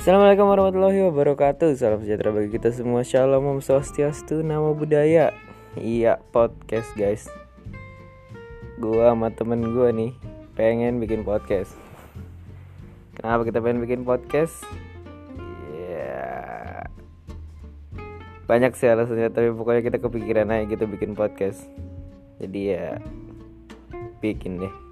Assalamualaikum warahmatullahi wabarakatuh. Salam sejahtera bagi kita semua. Shalom Om Swastiastu Nama budaya Iya podcast guys. Gua sama temen gua nih Pengen bikin podcast. Kenapa kita pengen bikin podcast? Ya Banyak sih alasannya Tapi pokoknya kita kepikiran aja gitu bikin podcast. Jadi ya Bikin deh.